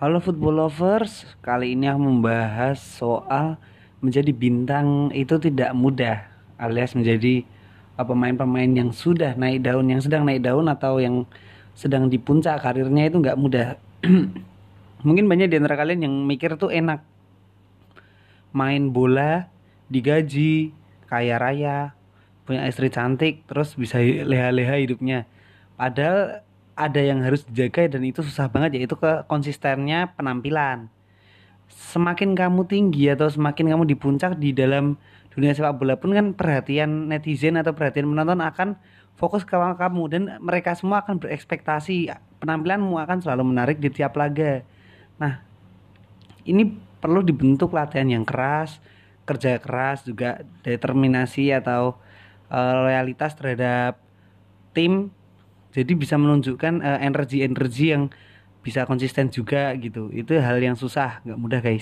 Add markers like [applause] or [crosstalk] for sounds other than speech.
Halo football lovers, kali ini aku membahas soal menjadi bintang itu tidak mudah alias menjadi pemain-pemain yang sudah naik daun, yang sedang naik daun atau yang sedang di puncak karirnya itu nggak mudah. [clears throat] Mungkin banyak di antara kalian yang mikir tuh enak main bola, digaji, kaya raya, punya istri cantik, terus bisa [laughs] leha-leha hidupnya. Padahal ada yang harus dijaga dan itu susah banget yaitu ke konsistennya penampilan. Semakin kamu tinggi atau semakin kamu di puncak di dalam dunia sepak bola pun kan perhatian netizen atau perhatian penonton akan fokus ke kamu dan mereka semua akan berekspektasi penampilanmu akan selalu menarik di tiap laga. Nah, ini perlu dibentuk latihan yang keras, kerja keras juga determinasi atau uh, loyalitas terhadap tim jadi bisa menunjukkan energi-energi uh, yang bisa konsisten juga gitu. Itu hal yang susah nggak mudah guys